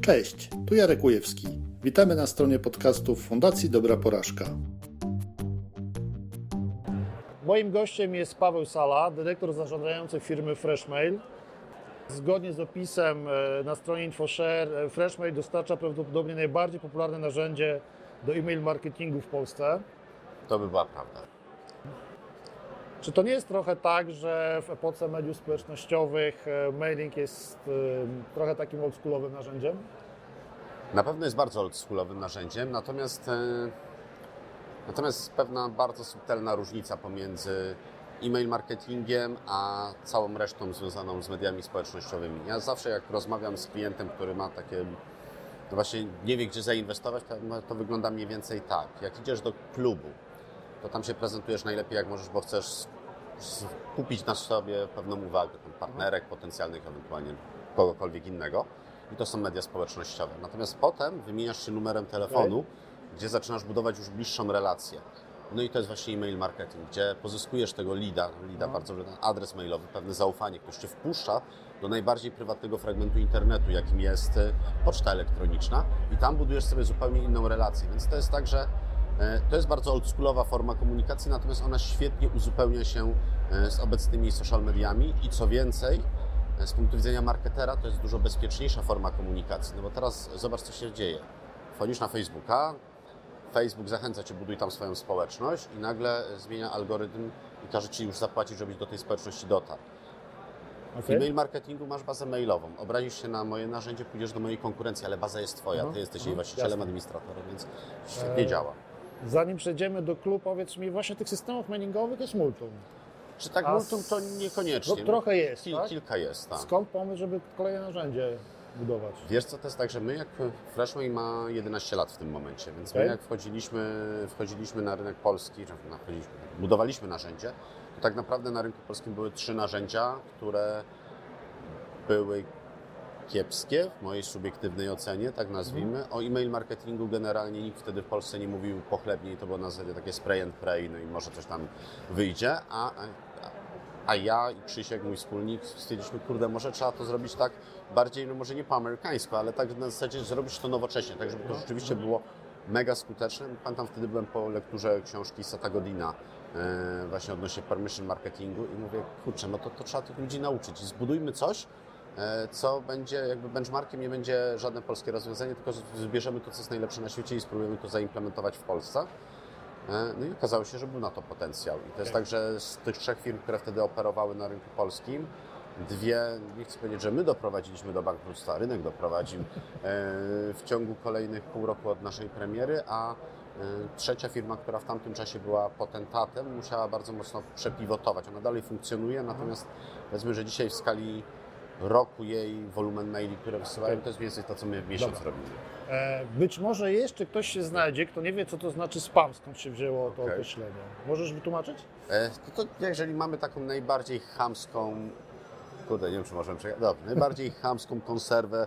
Cześć, tu Jarek Ujewski. Witamy na stronie podcastów Fundacji Dobra Porażka. Moim gościem jest Paweł Sala, dyrektor zarządzający firmy Freshmail. Zgodnie z opisem e, na stronie InfoShare, e, Freshmail dostarcza prawdopodobnie najbardziej popularne narzędzie do e-mail marketingu w Polsce. To by była prawda. Czy to nie jest trochę tak, że w epoce mediów społecznościowych e, mailing jest e, trochę takim oldschoolowym narzędziem? Na pewno jest bardzo oldschoolowym narzędziem, natomiast, e, natomiast jest pewna bardzo subtelna różnica pomiędzy e-mail marketingiem, a całą resztą związaną z mediami społecznościowymi. Ja zawsze jak rozmawiam z klientem, który ma takie, no właśnie nie wie gdzie zainwestować, to, to wygląda mniej więcej tak. Jak idziesz do klubu, to tam się prezentujesz najlepiej jak możesz, bo chcesz kupić na sobie pewną uwagę, ten partnerek potencjalnych, ewentualnie kogokolwiek innego. I to są media społecznościowe. Natomiast potem wymieniasz się numerem telefonu, okay. gdzie zaczynasz budować już bliższą relację. No i to jest właśnie e-mail marketing, gdzie pozyskujesz tego leada, leada no. bardzo adres mailowy, pewne zaufanie, ktoś cię wpuszcza do najbardziej prywatnego fragmentu internetu, jakim jest e, poczta elektroniczna i tam budujesz sobie zupełnie inną relację. Więc to jest tak, że to jest bardzo oldschoolowa forma komunikacji, natomiast ona świetnie uzupełnia się e, z obecnymi social mediami i co więcej, e, z punktu widzenia marketera to jest dużo bezpieczniejsza forma komunikacji, no bo teraz zobacz co się dzieje. Wchodzisz na Facebooka, Facebook zachęca Cię, buduj tam swoją społeczność i nagle zmienia algorytm i każe Ci już zapłacić, żebyś do tej społeczności dotarł. Okay. W e-mail marketingu masz bazę mailową. Obrazisz się na moje narzędzie, pójdziesz do mojej konkurencji, ale baza jest Twoja. -huh. Ty jesteś jej właścicielem, Jasne. administratorem, więc świetnie e działa. Zanim przejdziemy do klubu, powiedz mi, właśnie tych systemów mailingowych jest multum. Czy tak A multum to niekoniecznie? No, trochę jest, Kil, tak? Kilka jest, tak. Skąd pomysł, żeby kolejne narzędzie budować? Wiesz co, to jest tak, że my jak Freshmail ma 11 lat w tym momencie, więc okay. my jak wchodziliśmy, wchodziliśmy na rynek polski, czy wchodziliśmy, budowaliśmy narzędzie, to tak naprawdę na rynku polskim były trzy narzędzia, które były kiepskie, w mojej subiektywnej ocenie, tak nazwijmy. O e-mail marketingu generalnie nikt wtedy w Polsce nie mówił pochlebnie i to było na zasadzie takie spray and pray, no i może coś tam wyjdzie, a, a ja i Krzysiek, mój wspólnik, stwierdziliśmy, kurde, może trzeba to zrobić tak bardziej, no może nie po amerykańsku, ale tak na zasadzie zrobić to nowocześnie, tak żeby to rzeczywiście było mega skuteczne. Pamiętam, wtedy byłem po lekturze książki Sata Godina, e, właśnie odnośnie permission marketingu i mówię, kurczę, no to, to trzeba tych ludzi nauczyć i zbudujmy coś, co będzie jakby benchmarkiem, nie będzie żadne polskie rozwiązanie, tylko zbierzemy to, co jest najlepsze na świecie i spróbujemy to zaimplementować w Polsce. E, no i okazało się, że był na to potencjał. I to jest tak, że z tych trzech firm, które wtedy operowały na rynku polskim, dwie, nie chcę powiedzieć, że my doprowadziliśmy do bankructwa, rynek doprowadził e, w ciągu kolejnych pół roku od naszej premiery, a trzecia firma, która w tamtym czasie była potentatem, musiała bardzo mocno przepivotować. Ona dalej funkcjonuje, natomiast powiedzmy, że dzisiaj w skali roku jej wolumen maili, które wysyłają, to jest więcej to, co my w miesiąc Dobra. robimy. E, być może jeszcze ktoś się znajdzie, kto nie wie, co to znaczy spam, skąd się wzięło to okay. określenie. Możesz wytłumaczyć? E, to, to jeżeli mamy taką najbardziej chamską, kurde, nie wiem, czy możemy przejechać, dobrze, najbardziej chamską konserwę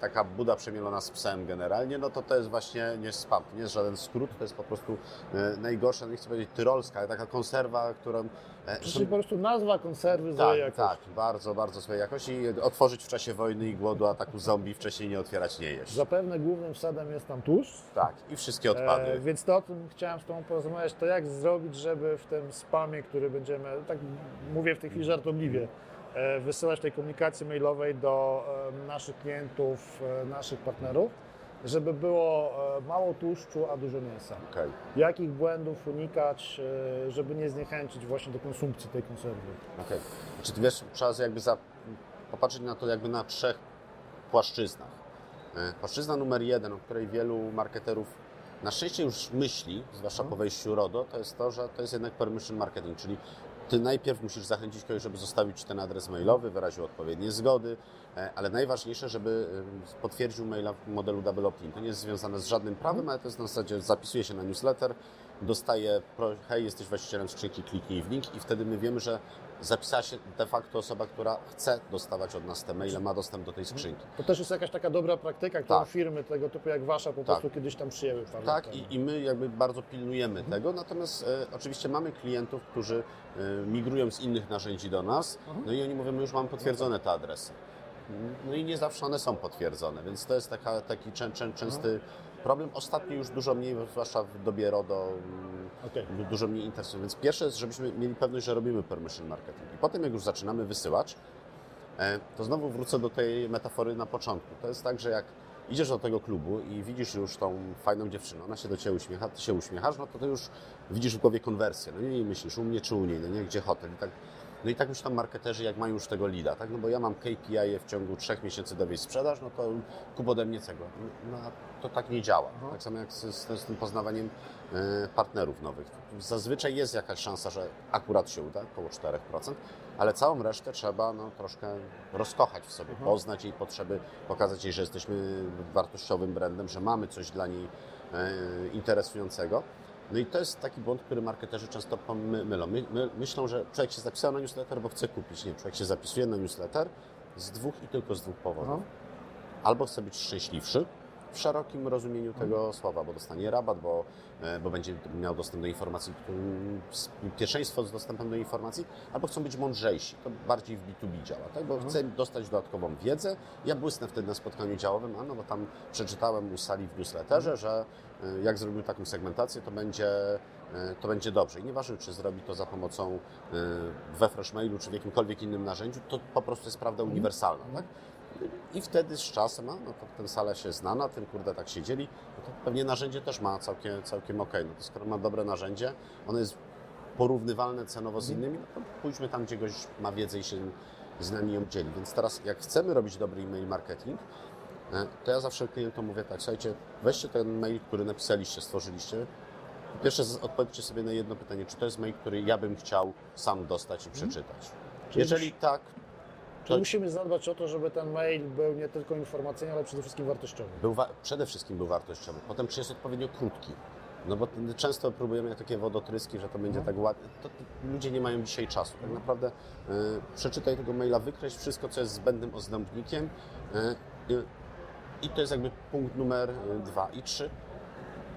taka buda przemielona z psem generalnie, no to to jest właśnie nie spam, nie jest żaden skrót, to jest po prostu e, najgorsza, nie chcę powiedzieć tyrolska, ale taka konserwa, którą... E, Czyli po prostu nazwa konserwy tak, złej jakości. Tak, bardzo, bardzo złej jakości i otworzyć w czasie wojny i głodu, ataku zombie, wcześniej nie otwierać, nie jeść. Zapewne głównym wsadem jest tam tłuszcz. Tak, i wszystkie odpady. E, więc to o tym chciałem z Tobą porozmawiać, to jak zrobić, żeby w tym spamie, który będziemy, tak mówię w tej chwili żartobliwie, E, wysyłać tej komunikacji mailowej do e, naszych klientów, e, naszych partnerów, żeby było mało tłuszczu, a dużo mięsa. Okay. Jakich błędów unikać, żeby nie zniechęcić właśnie do konsumpcji tej konserwy? Okay. Czy wiesz, trzeba jakby za, popatrzeć na to jakby na trzech płaszczyznach. Płaszczyzna numer jeden, o której wielu marketerów na szczęście już myśli, zwłaszcza po mhm. wejściu RODO, to jest to, że to jest jednak permission marketing, czyli ty najpierw musisz zachęcić kogoś, żeby zostawić ten adres mailowy, wyraził odpowiednie zgody, e, ale najważniejsze, żeby potwierdził maila w modelu double opt-in. To nie jest związane z żadnym prawem, ale to jest na zasadzie, zapisuje się na newsletter, dostaje, hej, jesteś właścicielem skrzynki, kliknij w link i wtedy my wiemy, że zapisała się de facto osoba, która chce dostawać od nas te maile, ma dostęp do tej skrzynki. To też jest jakaś taka dobra praktyka, którą tak. firmy tego typu jak Wasza po tak. prostu kiedyś tam przyjęły. Tak i, i, my jakby bardzo pilnujemy mhm. tego, natomiast e, oczywiście mamy klientów, którzy e, migrują z innych narzędzi do nas, mhm. no i oni mówią, my już mamy potwierdzone te adresy. No i nie zawsze one są potwierdzone, więc to jest taka, taki czę, czę, częsty problem. Ostatnio już dużo mniej, zwłaszcza w dobie RODO, Okej. okay. dużo mniej interesuje. Więc pierwsze jest, żebyśmy mieli pewność, że robimy permission marketing. I potem jak już zaczynamy wysyłać, e, to znowu wrócę do tej metafory na początku. To jest tak, że jak idziesz do tego klubu i widzisz już tą fajną dziewczynę, ona się do Ciebie uśmiecha, Ty się uśmiechasz, no to Ty już widzisz w głowie konwersję. No i myślisz, u mnie czy u niej, no nie, gdzie hotel. I tak, no i tak już tam marketerzy, jak mają już tego leada, tak? No bo ja mam KPI w ciągu trzech miesięcy dowieść sprzedaż, no to kup ode mnie tego. No, a to tak nie działa. Tak samo jak z, z, z tym poznawaniem e, partnerów nowych. Zazwyczaj jest jakaś szansa, że akurat się uda, około 4%, ale całą resztę trzeba no, troszkę rozkochać w sobie, poznać jej potrzeby, pokazać jej, że jesteśmy wartościowym brandem, że mamy coś dla niej e, interesującego. No i to jest taki błąd, który marketerzy często pomylą. My, my, myślą, że człowiek się zapisał na newsletter, bo chce kupić. Nie, człowiek się zapisuje na newsletter z dwóch i tylko z dwóch powodów. Albo chce być szczęśliwszy, w szerokim rozumieniu tego słowa, bo dostanie rabat, bo, e, bo będzie miał dostęp do informacji, pierwszeństwo z dostępem do informacji, albo chcą być mądrzejsi. To bardziej w B2B działa, tak? bo chcę dostać dodatkową wiedzę. Ja błysnę wtedy na spotkaniu działowym, a no bo tam przeczytałem u sali w newsletterze, że e, jak zrobimy taką segmentację, to będzie, e, to będzie dobrze. I nieważne, czy zrobi to za pomocą we Freshmailu, czy w jakimkolwiek innym narzędziu, to po prostu jest prawda uniwersalna. Tak? I wtedy z czasem, no to ten sala się zna, na tym kurde tak siedzieli, no to pewnie narzędzie też ma całkiem, całkiem ok. No to skoro ma dobre narzędzie, ono jest porównywalne cenowo z innymi, no to pójdźmy tam, gdzie goś ma wiedzę i się z nami ją dzieli. Więc teraz jak chcemy robić dobry e-mail marketing, e, to ja zawsze klientom mówię tak, słuchajcie, weźcie ten mail, który napisaliście, stworzyliście, Pierwsze odpowiedzcie sobie na jedno pytanie, czy to jest mail, który ja bym chciał sam dostać i przeczytać. Jeżeli tak, Czyli musimy zadbać o to, żeby ten mail był nie tylko informacyjny, ale przede wszystkim wartościowy. Był przede wszystkim był wartościowy. Potem czy jest odpowiednio krótki. No bo często próbujemy takie wodotryski, że to będzie no. tak ładnie. To, to ludzie nie mają dzisiaj czasu. Tak naprawdę y, przeczytaj tego maila, wykreśl wszystko, co jest zbędnym ozdębnikiem y, y, i to jest jakby punkt numer dwa. I trzy,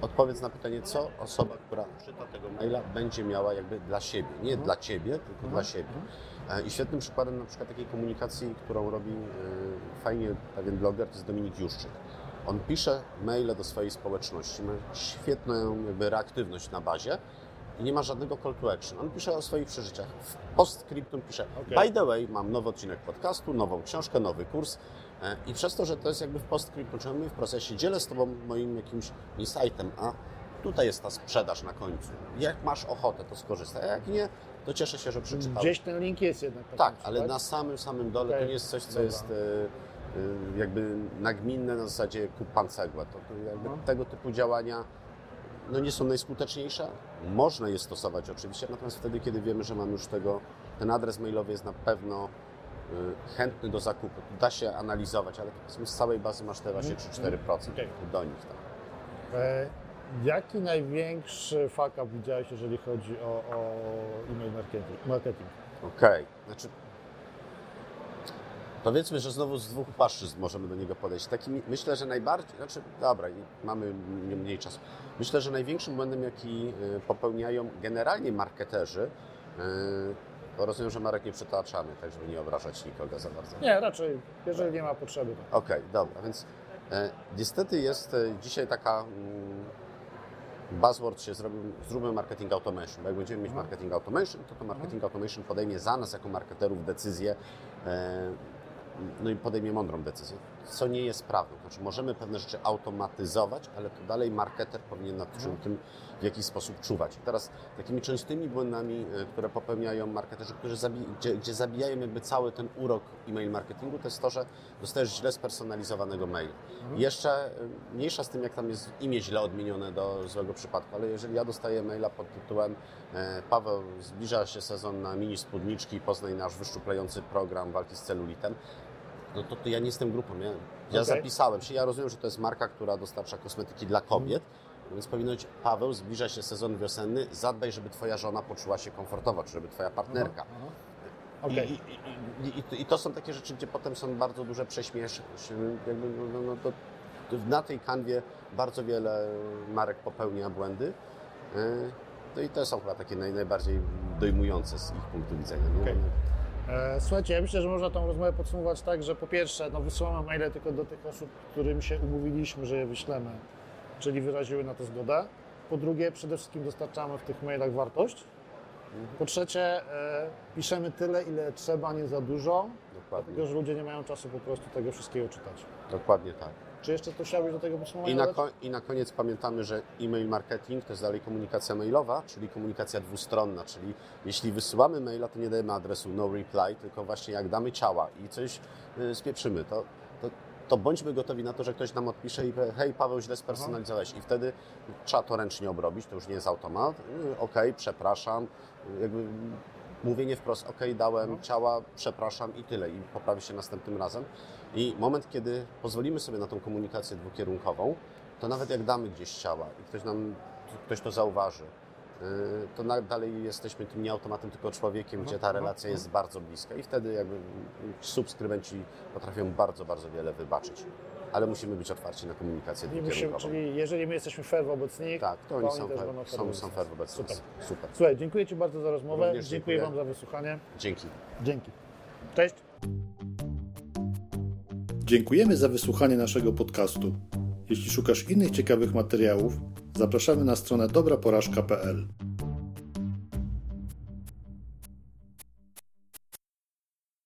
odpowiedz na pytanie, co osoba, która czyta tego maila, będzie miała jakby dla siebie. Nie mhm. dla ciebie, tylko mhm. dla siebie. Mhm. I świetnym przykładem na przykład takiej komunikacji, którą robi e, fajnie pewien bloger, to jest Dominik Juszczyk. On pisze maile do swojej społeczności, ma świetną jakby reaktywność na bazie i nie ma żadnego call to action. On pisze o swoich przeżyciach. W postscriptum pisze, okay. by the way, mam nowy odcinek podcastu, nową książkę, nowy kurs, E, I przez to, że to jest jakby w postscriptum, czyli w procesie dzielę z Tobą moim jakimś insightem, a tutaj jest ta sprzedaż na końcu. Jak masz ochotę, to skorzystaj, a jak nie, to cieszę się, że przeczytałeś. Gdzieś ten link jest jednak. Tak, ale tak? na samym, samym dole okay. to nie jest coś, co Dobra. jest e, e, jakby nagminne na zasadzie kup pan cegłę. To, to jakby no. tego typu działania no nie są najskuteczniejsze. Można je stosować oczywiście, natomiast wtedy, kiedy wiemy, że mamy już tego, ten adres mailowy jest na pewno Y, chętny do zakupu. Da się analizować, ale z całej bazy masz te właśnie 3-4% okay. do nich. Tak. E, jaki największy fuck up widziałeś, jeżeli chodzi o, o e-mail marketing? marketing? Okej, znaczy Powiedzmy, że znowu z dwóch płaszczyzn możemy do niego podejść. Taki, myślę, że najbardziej, znaczy, dobra, mamy mniej czasu. Myślę, że największym błędem, jaki y, popełniają generalnie marketerzy, y, bo rozumiem, że marek nie przytaczamy, tak żeby nie obrażać nikogo za bardzo. Nie, raczej, jeżeli nie ma potrzeby. Okej, okay, dobra, więc e, niestety jest e, dzisiaj taka mm, buzzword się zrobił, zróbmy marketing automation, bo jak będziemy mieć marketing automation, to to marketing automation podejmie za nas jako marketerów decyzję e, no i podejmie mądrą decyzję, co nie jest prawdą. Znaczy możemy pewne rzeczy automatyzować, ale to dalej marketer powinien nad mhm. tym w jakiś sposób czuwać. I teraz takimi częstymi błędami, e, które popełniają marketerzy, którzy zabi gdzie, gdzie, zabijają jakby cały ten urok e-mail marketingu, to jest to, że dostajesz źle spersonalizowanego maila. Mhm. Jeszcze e, mniejsza z tym, jak tam jest imię źle odmienione do złego przypadku, ale jeżeli ja dostaję maila pod tytułem e, Paweł, zbliża się sezon na mini spódniczki, poznaj nasz wyszczuplający program walki z celulitem, no to, to ja nie jestem grupą. Ja, ja okay. zapisałem się, ja rozumiem, że to jest marka, która dostarcza kosmetyki dla kobiet, mm. więc powinno być Paweł, zbliża się sezon wiosenny, zadbaj, żeby twoja żona poczuła się komfortowo, czy żeby twoja partnerka. Aha, aha. Okay. I, i, i, I, to są takie rzeczy, gdzie potem są bardzo duże prześmieszki. No, no, no to, to na tej kanwie bardzo wiele marek popełnia błędy. E, no i to są chyba takie naj, najbardziej dojmujące z ich punktu widzenia. Okay. E, Słuchajcie, ja myślę, że można tą rozmowę podsumować tak, że po pierwsze, no wysyłamy maile tylko do tych osób, którym się umówiliśmy, że je wyślemy, czyli wyraziły na to zgodę. Po drugie, przede wszystkim dostarczamy w tych mailach wartość. Po trzecie, e, piszemy tyle, ile trzeba, nie za dużo, Dokładnie, dlatego że ludzie nie mają czasu po prostu tego wszystkiego czytać. dokładnie tak. Czy jeszcze coś chciałbyś do tego podsumowania I na, ko- I na koniec pamiętamy, że e-mail marketing to jest dalej komunikacja mailowa, czyli komunikacja dwustronna, czyli jeśli wysyłamy maila, to nie dajemy adresu no reply, tylko właśnie jak damy ciała i coś y, spieprzymy, to, to, to bądźmy gotowi na to, że ktoś nam odpisze i powie, hej Paweł, źle spersonalizowałeś i wtedy trzeba to ręcznie obrobić, to już nie jest automat, Y, okej, przepraszam, Y, jakby mówienie wprost, ok, dałem ciała, przepraszam i tyle, i poprawi się następnym razem. I moment, kiedy pozwolimy sobie na tą komunikację dwukierunkową, to nawet jak damy gdzieś ciała i ktoś nam, ktoś to zauważy, yy, to dalej jesteśmy tym nie automatem, tylko człowiekiem, gdzie ta relacja jest bardzo bliska i wtedy jakby subskrybenci potrafią bardzo, bardzo wiele wybaczyć. Ale musimy być otwarci na komunikację I musimy, dwukierunkową. czyli jeżeli my jesteśmy fair wobec nich, Tak, to oni są też fair, są, wobec są fair wobec Super. nas. Super. Słuchaj, dziękuję Ci bardzo za rozmowę. Dziękuję dziękuję. Wam za wysłuchanie. Dzięki. Dzięki. Cześć. Dziękujemy za wysłuchanie naszego podcastu. Jeśli szukasz innych ciekawych materiałów, zapraszamy na stronę dobraporażka.pl.